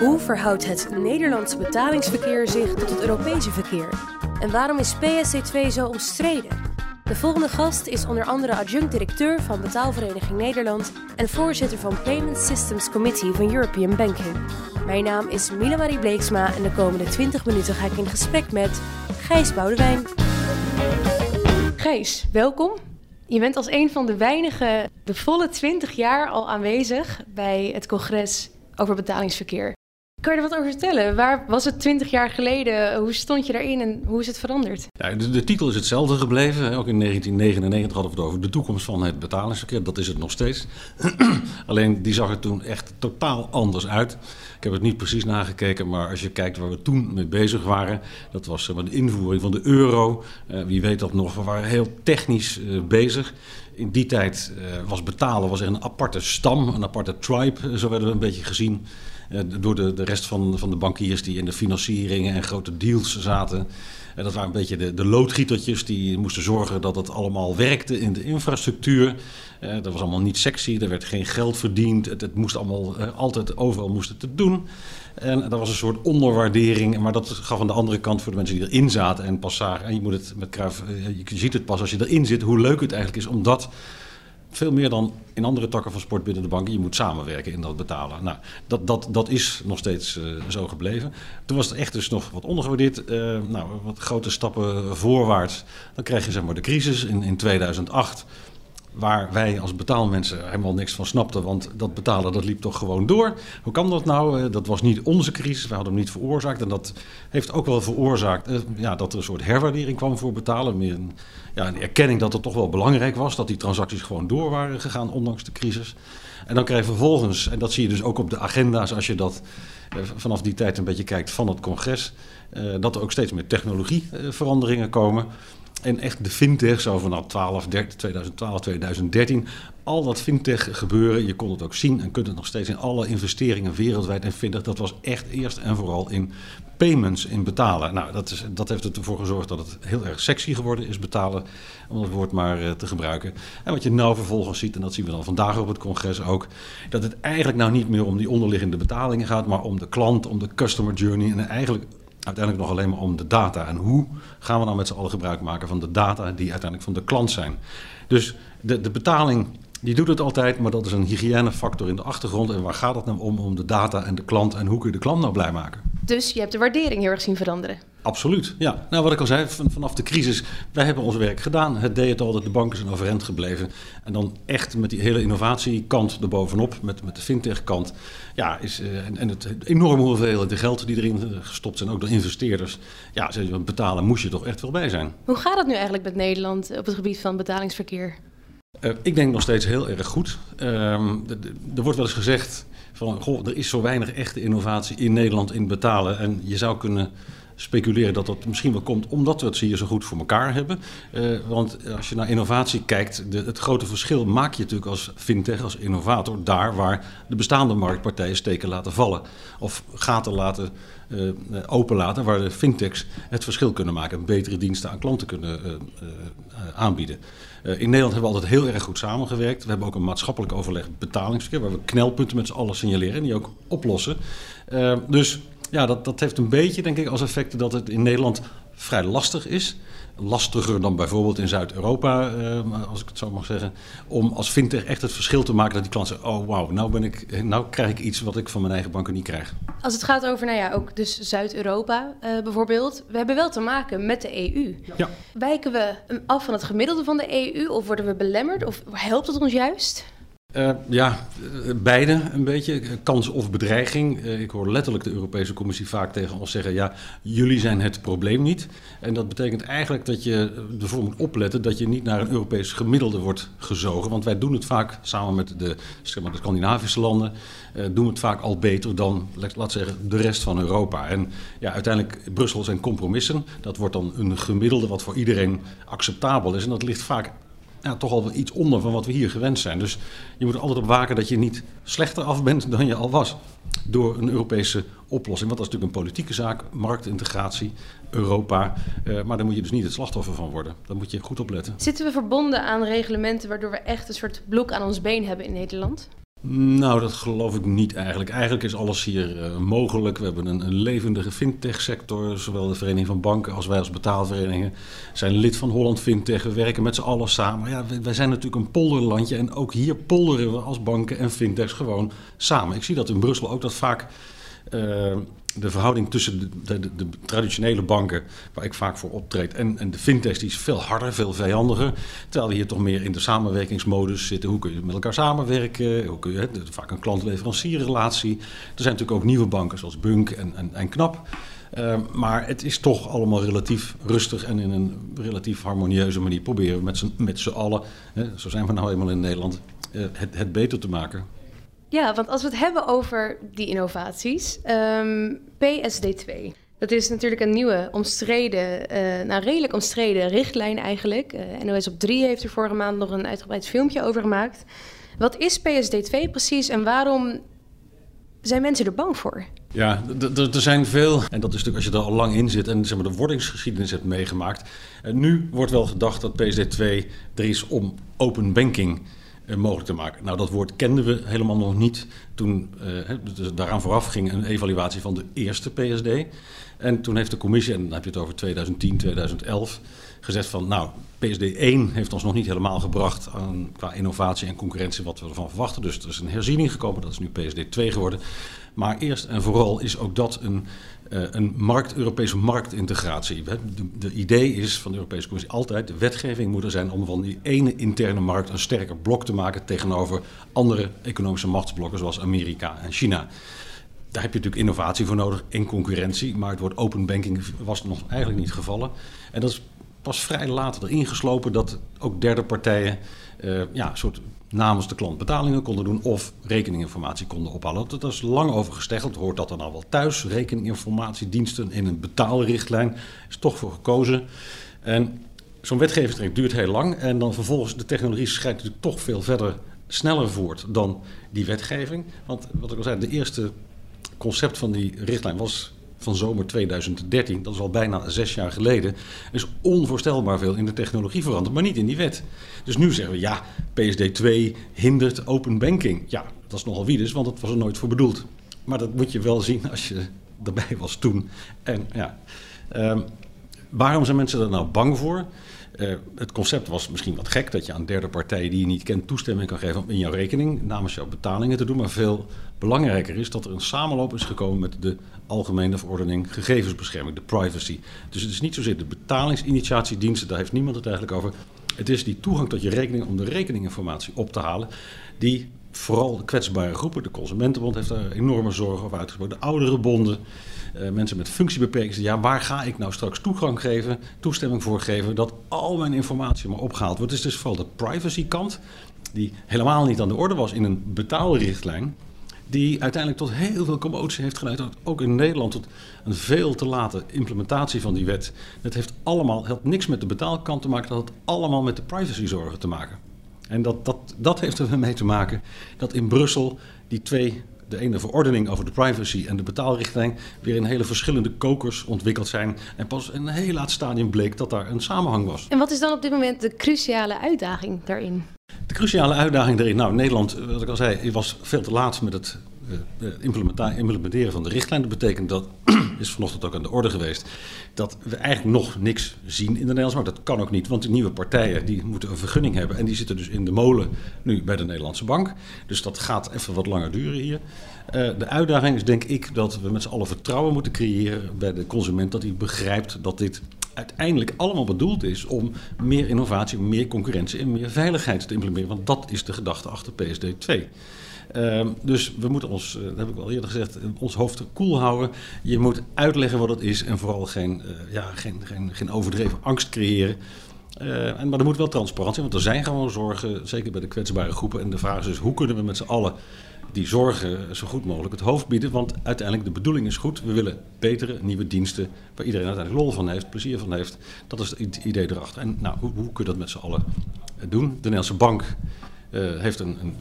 Hoe verhoudt het Nederlandse betalingsverkeer zich tot het Europese verkeer? En waarom is PSD2 zo omstreden? De volgende gast is onder andere adjunct-directeur van Betaalvereniging Nederland en voorzitter van Payment Systems Committee van European Banking. Mijn naam is Mila Marie Bleeksma en de komende 20 minuten ga ik in gesprek met Gijs Boudewijn. Gijs, welkom. Je bent als een van de weinigen de volle 20 jaar al aanwezig bij het congres over betalingsverkeer. Kan je er wat over vertellen? Waar was het 20 jaar geleden? Hoe stond je daarin en hoe is het veranderd? Ja, de, titel is hetzelfde gebleven. Ook in 1999 hadden we het over de toekomst van het betalingsverkeer. Dat is het nog steeds. Alleen die zag er toen echt totaal anders uit. Ik heb het niet precies nagekeken, maar als je kijkt waar we toen mee bezig waren, dat was de invoering van de euro. Uh, wie weet dat nog, we waren heel technisch uh, bezig. In die tijd was betalen was een aparte stam, een aparte tribe, zo werden we een beetje gezien. Door de, de rest van, van de bankiers die in de financieringen en grote deals zaten. En dat waren een beetje de, de loodgietertjes die moesten zorgen dat het allemaal werkte in de infrastructuur. Uh, dat was allemaal niet sexy, er werd geen geld verdiend. Het, het moest allemaal, uh, altijd overal moest te doen. En dat was een soort onderwaardering. Maar dat gaf aan de andere kant voor de mensen die erin zaten en pas zagen. En je, moet het met Kruif, uh, je ziet het pas als je erin zit, hoe leuk het eigenlijk is. Omdat veel meer dan in andere takken van sport binnen de banken. Je moet samenwerken in dat betalen. Nou, dat, dat, dat is nog steeds uh, zo gebleven. Toen was het echt dus nog wat ondergewaardeerd. Uh, nou, wat grote stappen voorwaarts. Dan krijg je zeg maar de crisis in, in 2008 waar wij als betaalmensen helemaal niks van snapten. Want dat betalen, dat liep toch gewoon door. Hoe kan dat nou? Dat was niet onze crisis, we hadden hem niet veroorzaakt. En dat heeft ook wel veroorzaakt ja, dat er een soort herwaardering kwam voor betalen. Meer ja, een erkenning dat het toch wel belangrijk was... dat die transacties gewoon door waren gegaan, ondanks de crisis. En dan krijg je vervolgens, en dat zie je dus ook op de agenda's... als je dat uh, vanaf die tijd een beetje kijkt van het congres... Uh, dat er ook steeds meer technologieveranderingen komen... En echt de fintech, zo vanaf 12, 13, 2012, 2013. Al dat fintech gebeuren, je kon het ook zien en kunt het nog steeds in alle investeringen wereldwijd en fintech. Dat was echt eerst en vooral in payments, in betalen. Nou, dat, is, dat heeft ervoor gezorgd dat het heel erg sexy geworden is, betalen. Om dat woord maar uh, te gebruiken. En wat je nou vervolgens ziet, en dat zien we dan vandaag op het congres ook. Dat het eigenlijk nou niet meer om die onderliggende betalingen gaat, maar om de klant, om de customer journey. En eigenlijk uiteindelijk nog alleen maar om de data. En hoe gaan we dan met z'n allen gebruik maken van de data die uiteindelijk van de klant zijn? Dus de, de betaling, die doet het altijd, maar dat is een hygiënefactor in de achtergrond. En waar gaat het nou om? Om de data en de klant. En hoe kun je de klant nou blij maken? Dus je hebt de waardering heel erg zien veranderen. Absoluut, ja. Nou, wat ik al zei, vanaf de crisis, wij hebben ons werk gedaan. Het deed het al dat de banken zijn overeind gebleven. En dan echt met die hele innovatiekant erbovenop, met, met de fintech-kant. Ja, is, uh, en, en het enorme hoeveelheid geld die erin gestopt zijn, ook door investeerders. Ja, ze betalen moest je toch echt wel bij zijn. Hoe gaat het nu eigenlijk met Nederland op het gebied van betalingsverkeer? Uh, ik denk nog steeds heel erg goed. Uh, er wordt wel eens gezegd van, goh, er is zo weinig echte innovatie in Nederland in betalen. En je zou kunnen speculeren dat dat misschien wel komt omdat we het hier zo goed voor elkaar hebben. Uh, want als je naar innovatie kijkt, het grote verschil maak je natuurlijk als fintech, als innovator, daar waar de bestaande marktpartijen steken laten vallen. Of gaten laten uh, openlaten, waar de fintechs het verschil kunnen maken en betere diensten aan klanten kunnen aanbieden. In Nederland hebben we altijd heel erg goed samengewerkt. We hebben ook een maatschappelijk overleg betalingsverkeer, waar we knelpunten met z'n allen signaleren en die ook oplossen. dus ja, dat, dat heeft een beetje, denk ik, als effect dat het in Nederland vrij lastig is. Lastiger dan bijvoorbeeld in Zuid-Europa, uh, als ik het zo mag zeggen. Om als fintech echt het verschil te maken dat die klant zegt: Oh, wauw, nou, ben ik, nou krijg ik iets wat ik van mijn eigen banken niet krijg. Als het gaat over, nou ja, ook dus Zuid-Europa uh, bijvoorbeeld. We hebben wel te maken met de EU. Ja. Wijken we af van het gemiddelde van de EU of worden we belemmerd? Of helpt het ons juist? Uh, ja, beide een beetje. Kans of bedreiging. Ik hoor letterlijk de Europese Commissie vaak tegen ons zeggen: ja, jullie zijn het probleem niet. En dat betekent eigenlijk dat je ervoor moet opletten dat je niet naar een Europees gemiddelde wordt gezogen. Want wij doen het vaak samen met de, zeg maar, de Scandinavische landen. Doen het vaak al beter dan, laat zeggen, de rest van Europa. En ja, uiteindelijk, Brussel zijn compromissen. Dat wordt dan een gemiddelde wat voor iedereen acceptabel is. En dat ligt vaak ja, toch al iets onder van wat we hier gewend zijn. Dus je moet er altijd op waken dat je niet slechter af bent dan je al was. Door een Europese oplossing. Want dat is natuurlijk een politieke zaak, marktintegratie, Europa. Uh, maar daar moet je dus niet het slachtoffer van worden. Daar moet je goed op letten. Zitten we verbonden aan reglementen waardoor we echt een soort blok aan ons been hebben in Nederland? Nou, dat geloof ik niet eigenlijk. Eigenlijk is alles hier uh, mogelijk. We hebben een, levendige fintech-sector. Zowel de Vereniging van Banken als wij als betaalverenigingen zijn lid van Holland Fintech. We werken met z'n allen samen. Ja, wij, zijn natuurlijk een polderlandje en ook hier polderen we als banken en fintechs gewoon samen. Ik zie dat in Brussel ook dat vaak uh, de verhouding tussen de, de, de, traditionele banken, waar ik vaak voor optreed, en, en de fintechs, die is veel harder, veel vijandiger. Terwijl we hier toch meer in de samenwerkingsmodus zitten. Hoe kun je met elkaar samenwerken? Hoe kun je, vaak een klant-leverancierrelatie. Er zijn natuurlijk ook nieuwe banken zoals Bunk en, en, en Knap. Uh, maar het is toch allemaal relatief rustig en in een relatief harmonieuze manier proberen we met z'n allen, zo zijn we nou eenmaal in Nederland, uh, het, het beter te maken. Ja, want als we het hebben over die innovaties, ehm, PSD2. Dat is natuurlijk een nieuwe, omstreden, uh, nou redelijk omstreden richtlijn eigenlijk. Uh, NOS op 3 heeft er vorige maand nog een uitgebreid filmpje over gemaakt. Wat is PSD2 precies en waarom zijn mensen er bang voor? Ja, er zijn veel, en dat is natuurlijk als je er al lang in zit en zeg maar, de wordingsgeschiedenis hebt meegemaakt. En nu wordt wel gedacht dat PSD2 er is om open banking eh, mogelijk te maken. Nou, dat woord kenden we helemaal nog niet toen uh, dus daaraan vooraf ging een evaluatie van de eerste PSD. En toen heeft de commissie, en dan heb je het over 2010, 2011, gezegd van nou, PSD 1 heeft ons nog niet helemaal gebracht aan, qua innovatie en concurrentie wat we ervan verwachten. Dus er is een herziening gekomen, dat is nu PSD 2 geworden. Maar eerst en vooral is ook dat een uh, een markt, Europese marktintegratie. De, idee is van de Europese Commissie altijd: de wetgeving moet er zijn om van die ene interne markt een sterker blok te maken tegenover andere economische machtsblokken zoals Amerika en China. Daar heb je natuurlijk innovatie voor nodig en concurrentie, maar het woord open banking was nog eigenlijk niet gevallen. En dat is pas vrij later erin geslopen dat ook derde partijen uh, ja, soort namens de klant betalingen konden doen of rekeninginformatie konden ophalen. Dat is lang over gesteggeld. Hoort dat er nou wel thuis? Rekeninginformatiediensten in een betaalrichtlijn is toch voor gekozen. En zo'n wetgevingstraject duurt heel lang. En dan vervolgens de technologie schrijdt natuurlijk toch veel verder sneller voort dan die wetgeving. Want wat ik al zei, de eerste concept van die richtlijn was van zomer 2013, dat is al bijna zes jaar geleden, is onvoorstelbaar veel in de technologie veranderd, maar niet in die wet. Dus nu zeggen we ja, PSD2 hindert open banking. Ja, dat is nogal wiedes, want dat was er nooit voor bedoeld. Maar dat moet je wel zien als je erbij was toen. En ja, um, waarom zijn mensen er nou bang voor? Uh, het concept was misschien wat gek dat je aan derde partijen die je niet kent toestemming kan geven om in jouw rekening namens jouw betalingen te doen. Maar veel belangrijker is dat er een samenloop is gekomen met de Algemene Verordening Gegevensbescherming, de privacy. Dus het is niet zozeer de betalingsinitiatiediensten, daar heeft niemand het eigenlijk over. Het is die toegang tot je rekening om de rekeninginformatie op te halen, die vooral de kwetsbare groepen, de Consumentenbond heeft daar enorme zorgen over uitgesproken, de oudere bonden, mensen met functiebeperkingen. Ja, waar ga ik nou straks toegang geven, toestemming voor geven, dat al mijn informatie maar opgehaald wordt. Het is dus vooral de privacy kant, die helemaal niet aan de orde was in een betaalrichtlijn die uiteindelijk tot heel veel commotie heeft geleid, ook in Nederland, tot een veel te late implementatie van die wet. Het heeft allemaal, had niks met de betaalkant te maken, dat had allemaal met de privacyzorgen te maken. En dat, dat, dat heeft er mee te maken dat in Brussel die twee, de ene verordening over de privacy en de betaalrichtlijn, weer in hele verschillende kokers ontwikkeld zijn. En pas in een heel laat stadium bleek dat daar een samenhang was. En wat is dan op dit moment de cruciale uitdaging daarin? De cruciale uitdaging daarin, nou Nederland, wat ik al zei, was veel te laat met het implementeren van de richtlijn. Dat betekent dat, is vanochtend ook aan de orde geweest, dat we eigenlijk nog niks zien in de Nederlandse markt. Dat kan ook niet, want de nieuwe partijen die moeten een vergunning hebben en die zitten dus in de molen nu bij de Nederlandse bank. Dus dat gaat even wat langer duren hier. Uh, de uitdaging is denk ik dat we met z'n allen vertrouwen moeten creëren bij de consument, dat hij begrijpt dat dit uiteindelijk allemaal bedoeld is om meer innovatie, meer concurrentie en meer veiligheid te implementeren. Want dat is de gedachte achter PSD 2. Uh, dus we moeten ons, uh, dat heb ik al eerder gezegd, ons hoofd koel houden. Je moet uitleggen wat het is en vooral geen, uh, ja, geen, geen, geen overdreven angst creëren. Uh, en, maar er moet wel transparant zijn, want er zijn gewoon zorgen, zeker bij de kwetsbare groepen. En de vraag is dus, hoe kunnen we met z'n allen die zorgen zo goed mogelijk het hoofd bieden. Want uiteindelijk de bedoeling is goed. We willen betere nieuwe diensten waar iedereen uiteindelijk lol van heeft, plezier van heeft. Dat is het idee erachter. En nou, hoe, hoe kun je dat met z'n allen doen? De Nederlandse Bank uh, heeft een, een,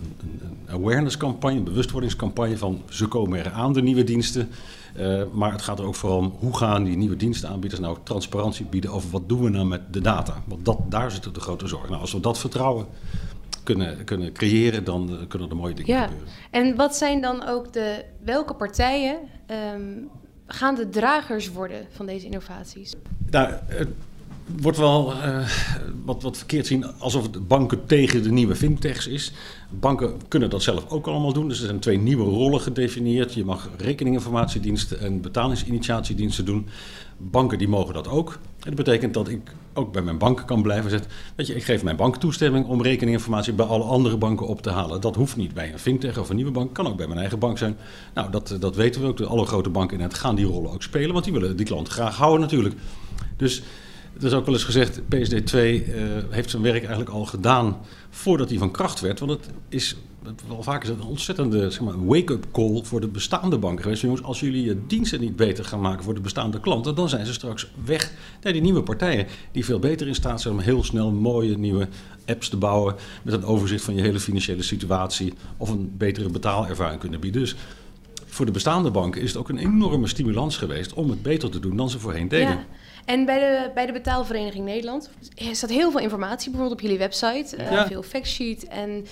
een bewustwordingscampagne van ze komen er aan, de nieuwe diensten. Uh, maar het gaat er ook vooral om hoe gaan die nieuwe dienstenaanbieders nou transparantie bieden over wat doen we nou met de data. Want dat, daar zit de grote zorg. Nou, als we dat vertrouwen kunnen, kunnen creëren, dan kunnen er mooie dingen ja. gebeuren. En wat zijn dan ook de, welke partijen ehm, gaan de dragers worden van deze innovaties? Nou, wordt wel uh, wat, wat verkeerd zien alsof het banken tegen de nieuwe fintechs is. Banken kunnen dat zelf ook allemaal doen. Dus er zijn twee nieuwe rollen gedefinieerd. Je mag rekeninginformatiediensten en betalingsinitiatiediensten doen. Banken die mogen dat ook. En dat betekent dat ik ook bij mijn bank kan blijven zetten. Weet je, ik geef mijn bank toestemming om rekeninginformatie bij alle andere banken op te halen. Dat hoeft niet bij een fintech of een nieuwe bank. Kan ook bij mijn eigen bank zijn. Nou, dat, dat weten we ook. De alle grote banken in het gaan die rollen ook spelen. Want die willen die klant graag houden natuurlijk. Dus er is ook wel eens gezegd, PSD2 uh, heeft zijn werk eigenlijk al gedaan voordat hij van kracht werd. Want het is wel vaak is het een ontzettende zeg maar, wake-up call voor de bestaande banken geweest. Jongens, als jullie je diensten niet beter gaan maken voor de bestaande klanten, dan zijn ze straks weg naar die nieuwe partijen. Die veel beter in staat zijn om heel snel mooie nieuwe apps te bouwen. Met een overzicht van je hele financiële situatie. Of een betere betaalervaring kunnen bieden. Dus voor de bestaande banken is het ook een enorme stimulans geweest om het beter te doen dan ze voorheen deden. Ja. En bij de, bij de Betaalvereniging Nederland er staat heel veel informatie, bijvoorbeeld op jullie website, uh, ja. veel factsheet. En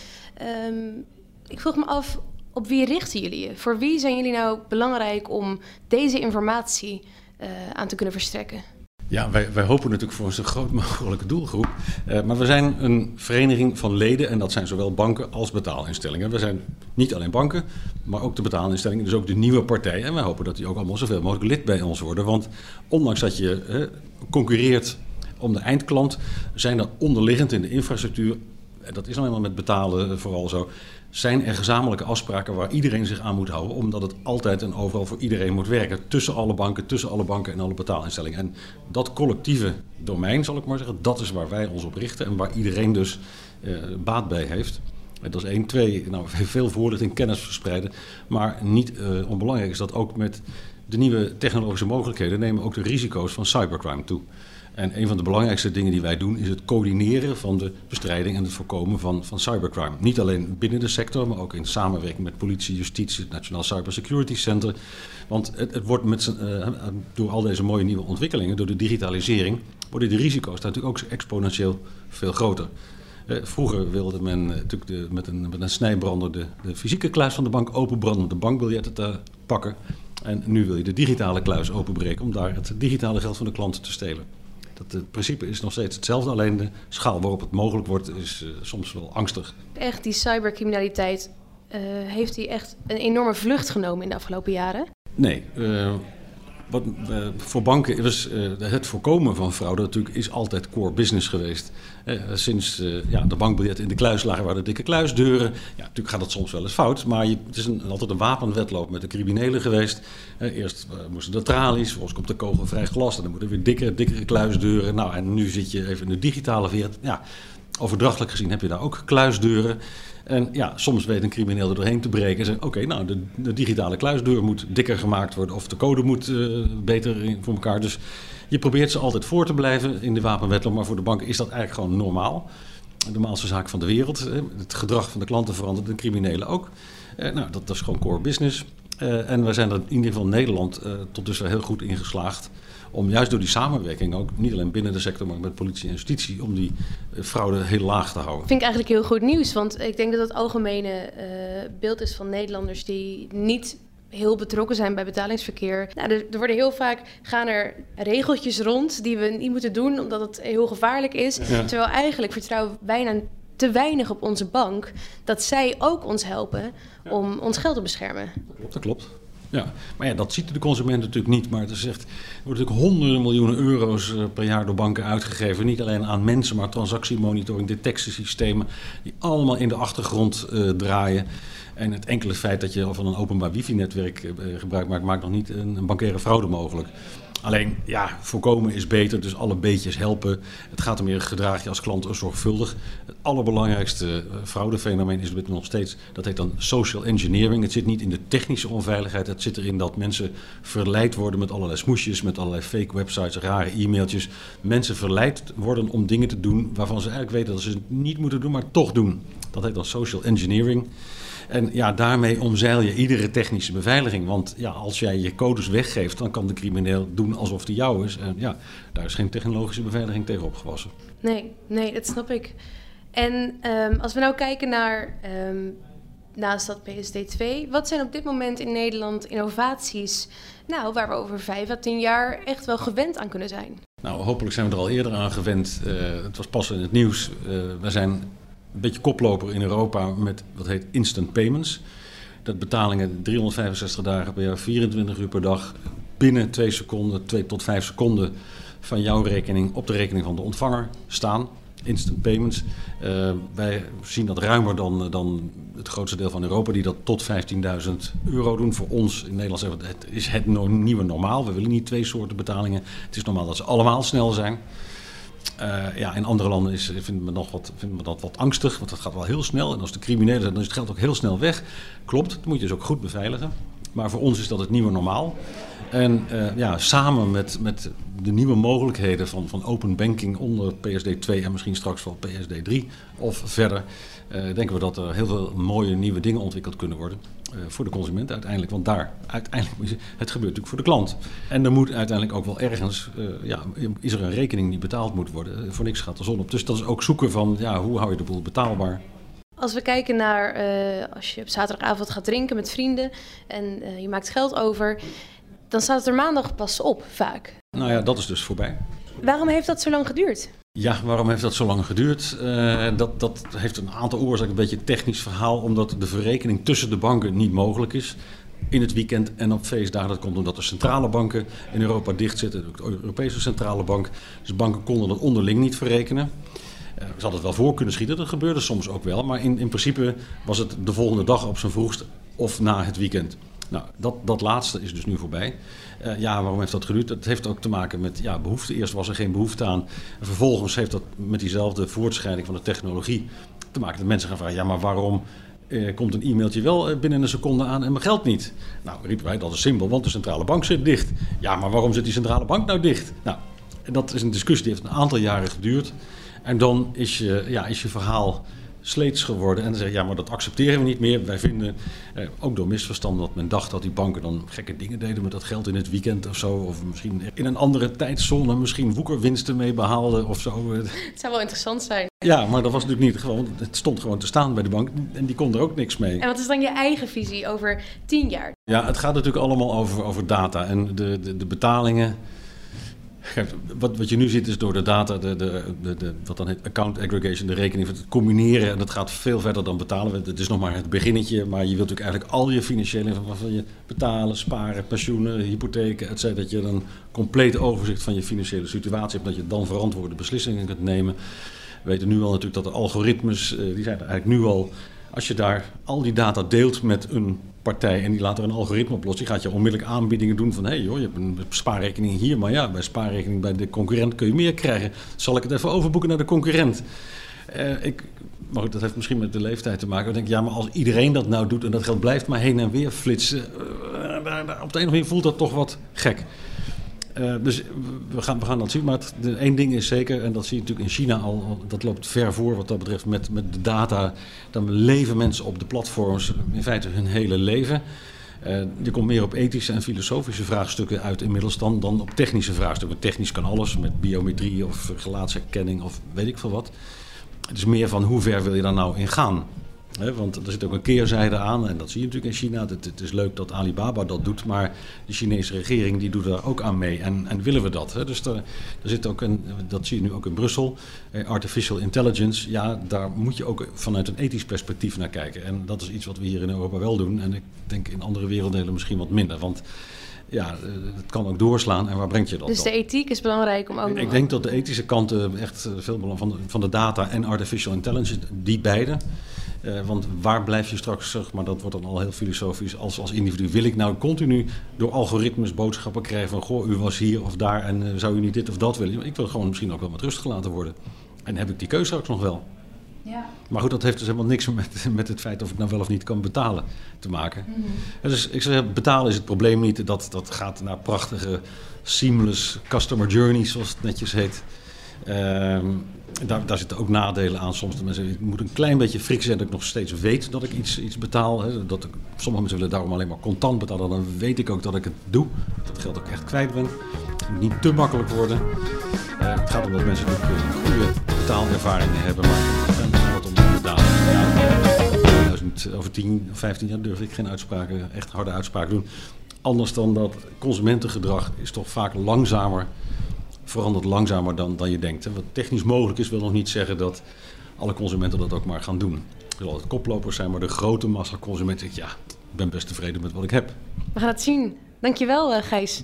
um, ik vroeg me af, op wie richten jullie je? Voor wie zijn jullie nou belangrijk om deze informatie uh, aan te kunnen verstrekken? Ja, wij, wij hopen natuurlijk voor een zo groot mogelijke doelgroep. Uh, maar we zijn een vereniging van leden en dat zijn zowel banken als betaalinstellingen. We zijn niet alleen banken, maar ook de betaalinstellingen, dus ook de nieuwe partijen. En wij hopen dat die ook allemaal zoveel mogelijk lid bij ons worden. Want ondanks dat je uh, concurreert om de eindklant, zijn er onderliggend in de infrastructuur, en dat is nou eenmaal met betalen vooral zo, zijn er gezamenlijke afspraken waar iedereen zich aan moet houden, omdat het altijd en overal voor iedereen moet werken. Tussen alle banken, tussen alle banken en alle betaalinstellingen. En dat collectieve domein, zal ik maar zeggen, dat is waar wij ons op richten en waar iedereen dus uh, baat bij heeft. En dat is één, twee, nou, veel voorlichting, kennis verspreiden. Maar niet uh, onbelangrijk is dat ook met de nieuwe technologische mogelijkheden nemen ook de risico's van cybercrime toe. En een van de belangrijkste dingen die wij doen is het coördineren van de bestrijding en het voorkomen van, van cybercrime. Niet alleen binnen de sector, maar ook in samenwerking met politie, justitie, het Nationaal Cybersecurity Center. Want het, het wordt met uh, door al deze mooie nieuwe ontwikkelingen, door de digitalisering, worden de risico's natuurlijk ook exponentieel veel groter. Uh, vroeger wilde men uh, natuurlijk de, met, een, met een snijbrander de, de fysieke kluis van de bank openbranden de bankbiljetten te pakken. En nu wil je de digitale kluis openbreken om daar het digitale geld van de klanten te stelen. Dat het principe is nog steeds hetzelfde, alleen de schaal waarop het mogelijk wordt is uh, soms wel angstig. Echt, die cybercriminaliteit, uh, heeft die echt een enorme vlucht genomen in de afgelopen jaren? Nee. Wat, voor banken is het voorkomen van fraude natuurlijk is altijd core business geweest. sinds ja, de bankbiljetten in de kluis lagen waren de dikke kluisdeuren. Ja, natuurlijk gaat dat soms wel eens fout, maar je, het is een, altijd een wapenwedloop met de criminelen geweest. eerst moesten de tralies, vervolgens komt de kogelvrij glas en dan moeten weer dikkere, dikkere kluisdeuren. Nou, en nu zit je even in de digitale wereld. Ja, overdrachtelijk gezien heb je daar ook kluisdeuren. En ja, soms weet een crimineel er doorheen te breken en zeggen: Oké, nou, de, digitale kluisdeur moet dikker gemaakt worden of de code moet uh, beter voor elkaar. Dus je probeert ze altijd voor te blijven in de wapenwetloop, maar voor de banken is dat eigenlijk gewoon normaal. De normaalste zaak van de wereld. Het gedrag van de klanten verandert, de criminelen ook. Uh, nou, dat, dat, is gewoon core business. Uh, en we zijn er in ieder geval Nederland tot dusver heel goed in geslaagd om juist door die samenwerking, ook niet alleen binnen de sector, maar met politie en justitie, om die fraude heel laag te houden. Vind ik eigenlijk heel goed nieuws, want ik denk dat het algemene uh, beeld is van Nederlanders die niet heel betrokken zijn bij betalingsverkeer. Nou, er, er, worden heel vaak gaan er regeltjes rond die we niet moeten doen omdat het heel gevaarlijk is. Ja. Terwijl eigenlijk vertrouwen wij bijna te weinig op onze bank dat zij ook ons helpen om ons geld te beschermen. Dat klopt. Ja, maar ja, dat ziet de consument natuurlijk niet. Maar er worden natuurlijk honderden miljoenen euro's per jaar door banken uitgegeven. Niet alleen aan mensen, maar transactiemonitoring, detectiesystemen. Die allemaal in de achtergrond uh, draaien. En het enkele feit dat je van een openbaar wifi-netwerk uh, gebruik maakt, maakt nog niet een, een bankaire fraude mogelijk. Alleen, ja, voorkomen is beter, dus alle beetjes helpen. Het gaat om je gedrag je als klant zorgvuldig. Het allerbelangrijkste fraudefenomeen is nog steeds, dat heet dan social engineering. Het zit niet in de technische onveiligheid, het zit erin dat mensen verleid worden met allerlei smoesjes, met allerlei fake websites, rare e-mailtjes. Mensen verleid worden om dingen te doen waarvan ze eigenlijk weten dat ze het niet moeten doen, maar toch doen. Dat heet dan social engineering. En ja, daarmee omzeil je iedere technische beveiliging. Want ja, als jij je codes weggeeft, dan kan de crimineel doen alsof die jou is. En ja, daar is geen technologische beveiliging tegen opgewassen. Nee, nee, dat snap ik. En ehm, als we nou kijken naar ehm, naast dat PSD2, wat zijn op dit moment in Nederland innovaties nou, waar we over vijf à tien jaar echt wel gewend aan kunnen zijn? Nou, hopelijk zijn we er al eerder aan gewend. Uh, het was pas in het nieuws. Uh, we zijn een beetje koploper in Europa met wat heet instant payments. Dat betalingen 365 dagen per jaar, 24 uur per dag, binnen 2 seconden, 2 tot 5 seconden van jouw rekening op de rekening van de ontvanger staan instant payments. Uh, wij zien dat ruimer dan, dan het grootste deel van Europa, die dat tot 15.000 euro doen. Voor ons in Nederland is het nieuwe normaal. We willen niet twee soorten betalingen. Het is normaal dat ze allemaal snel zijn. Uh, ja, in andere landen is, vinden, we nog wat, vinden we dat wat angstig, want dat gaat wel heel snel. En als de criminelen zijn, dan is het geld ook heel snel weg. Klopt, dat moet je dus ook goed beveiligen. Maar voor ons is dat het nieuwe normaal. En uh, ja, samen met, met de nieuwe mogelijkheden van, van open banking onder PSD 2 en misschien straks wel PSD 3 of verder, uh, denken we dat er heel veel mooie nieuwe dingen ontwikkeld kunnen worden. Uh, voor de consument uiteindelijk. Want daar uiteindelijk het gebeurt natuurlijk voor de klant. En er moet uiteindelijk ook wel ergens, ja, is er een rekening die betaald moet worden. voor niks gaat de zon op. Dus dat is ook zoeken van ja, hoe hou je de boel betaalbaar. Als we kijken naar als je op zaterdagavond gaat drinken met vrienden en je maakt geld over dan staat het er maandag pas op, vaak. Nou ja, dat is dus voorbij. Waarom heeft dat zo lang geduurd? Ja, waarom heeft dat zo lang geduurd? Uh, dat, dat heeft een aantal oorzaken, een beetje een technisch verhaal, omdat de verrekening tussen de banken niet mogelijk is. In het weekend en op feestdagen. Dat komt omdat de centrale banken in Europa dicht zitten, de Europese centrale bank. Dus banken konden dat onderling niet verrekenen. Ze hadden het wel voor kunnen schieten, dat gebeurde soms ook wel. Maar in, in principe was het de volgende dag op zijn vroegst of na het weekend. Nou, dat, dat laatste is dus nu voorbij. Uh, ja, waarom heeft dat geduurd? Dat heeft ook te maken met ja, behoefte. Eerst was er geen behoefte aan. En vervolgens heeft dat met diezelfde voortschrijding van de technologie te maken. Dat mensen gaan vragen, ja, maar waarom uh, komt een e-mailtje wel uh, binnen een seconde aan en mijn geld niet? Nou, riepen wij, dat is simpel, want de centrale bank zit dicht. Ja, maar waarom zit die centrale bank nou dicht? Nou, dat is een discussie die heeft een aantal jaren geduurd. En dan is je, ja, is je verhaal sleets geworden. En dan zeg je, ja, maar dat accepteren we niet meer. Wij vinden, eh, ook door misverstanden, dat men dacht dat die banken dan gekke dingen deden met dat geld in het weekend of zo. Of misschien in een andere tijdzone, misschien woekerwinsten mee behaalden of zo. Het zou wel interessant zijn. Ja, maar dat was natuurlijk niet gewoon. Het stond gewoon te staan bij de bank en die kon er ook niks mee. En wat is dan je eigen visie over tien jaar? Ja, het gaat natuurlijk allemaal over, over data en de, de, de betalingen wat, wat je nu ziet is door de data, de, de, de, wat dan heet account aggregation, de rekening, het combineren. En dat gaat veel verder dan betalen. Het is nog maar het beginnetje, maar je wilt natuurlijk eigenlijk al je financiële van je betalen, sparen, pensioenen, hypotheken, et cetera. Dat je een compleet overzicht van je financiële situatie hebt. Dat je dan verantwoorde beslissingen kunt nemen. We weten nu al natuurlijk dat de algoritmes, eh, die zijn eigenlijk nu al als je daar al die data deelt met een partij en die laat er een algoritme op los, die gaat je onmiddellijk aanbiedingen doen van hé hey joh, je hebt een spaarrekening hier, maar ja, bij spaarrekening bij de concurrent kun je meer krijgen. Zal ik het even overboeken naar de concurrent? Uh, ik, maar dat heeft misschien met de leeftijd te maken. Ik denk, ja, maar als iedereen dat nou doet en dat geld blijft maar heen en weer flitsen, uh, op de een of andere manier voelt dat toch wat gek. Uh, dus we gaan, we gaan dat zien. Maar één ding is zeker, en dat zie je natuurlijk in China al, dat loopt ver voor wat dat betreft met, met de data. Dan leven mensen op de platforms in feite hun hele leven. Uh, je komt meer op ethische en filosofische vraagstukken uit inmiddels dan, dan op technische vraagstukken. Technisch kan alles met biometrie of gelaatsherkenning of weet ik veel wat. Het is meer van hoe ver wil je daar nou in gaan want er zit ook een keerzijde aan en dat zie je natuurlijk in China. Het, het, is leuk dat Alibaba dat doet, maar de Chinese regering die doet daar ook aan mee. En, en willen we dat? Dus er, er, zit ook een, dat zie je nu ook in Brussel, eh, artificial intelligence. Ja, daar moet je ook vanuit een ethisch perspectief naar kijken. En dat is iets wat we hier in Europa wel doen. En ik denk in andere werelddelen misschien wat minder. Want ja, eh, het kan ook doorslaan. En waar brengt je dat Dus de ethiek is belangrijk om ook... Ik denk dat de ethische kanten echt eh, veel belang van de, van de data en artificial intelligence, die beide... Uh, want waar blijf je straks, zeg maar, dat wordt dan al heel filosofisch, als, als individu. Wil ik nou continu door algoritmes boodschappen krijgen van, goh, u was hier of daar en uh, zou u niet dit of dat willen? Ik wil gewoon misschien ook wel met rust gelaten worden. En heb ik die keuze straks nog wel. Ja. Maar goed, dat heeft dus helemaal niks met, met het feit of ik nou wel of niet kan betalen te maken. Mm -hmm. Dus ik zeg, betalen is het probleem niet. Dat, dat gaat naar prachtige, seamless customer journeys, zoals het netjes heet. Uh, daar, daar, zitten ook nadelen aan. Soms mensen, ik een klein beetje frik zijn dat ik nog steeds weet dat ik iets, iets betaal. Hè. Dat ik, sommige mensen willen daarom alleen maar contant betalen. Dan weet ik ook dat ik het doe. Dat geld ook echt kwijt ben. Het moet niet te makkelijk worden. Uh, het gaat om dat mensen ook goede betaalervaringen hebben. Maar dan gaat het om de daden. Ja, 2000, over 10, 15 jaar durf ik geen uitspraken, echt harde uitspraken doen. Anders dan dat consumentengedrag is toch vaak langzamer, verandert langzamer dan, dan je denkt. Wat technisch mogelijk is, wil nog niet zeggen dat alle consumenten dat ook maar gaan doen. Er zullen altijd koplopers zijn, maar de grote massa consumenten ja, ik ben best tevreden met wat ik heb. We gaan het zien. Dankjewel, uh, Gijs.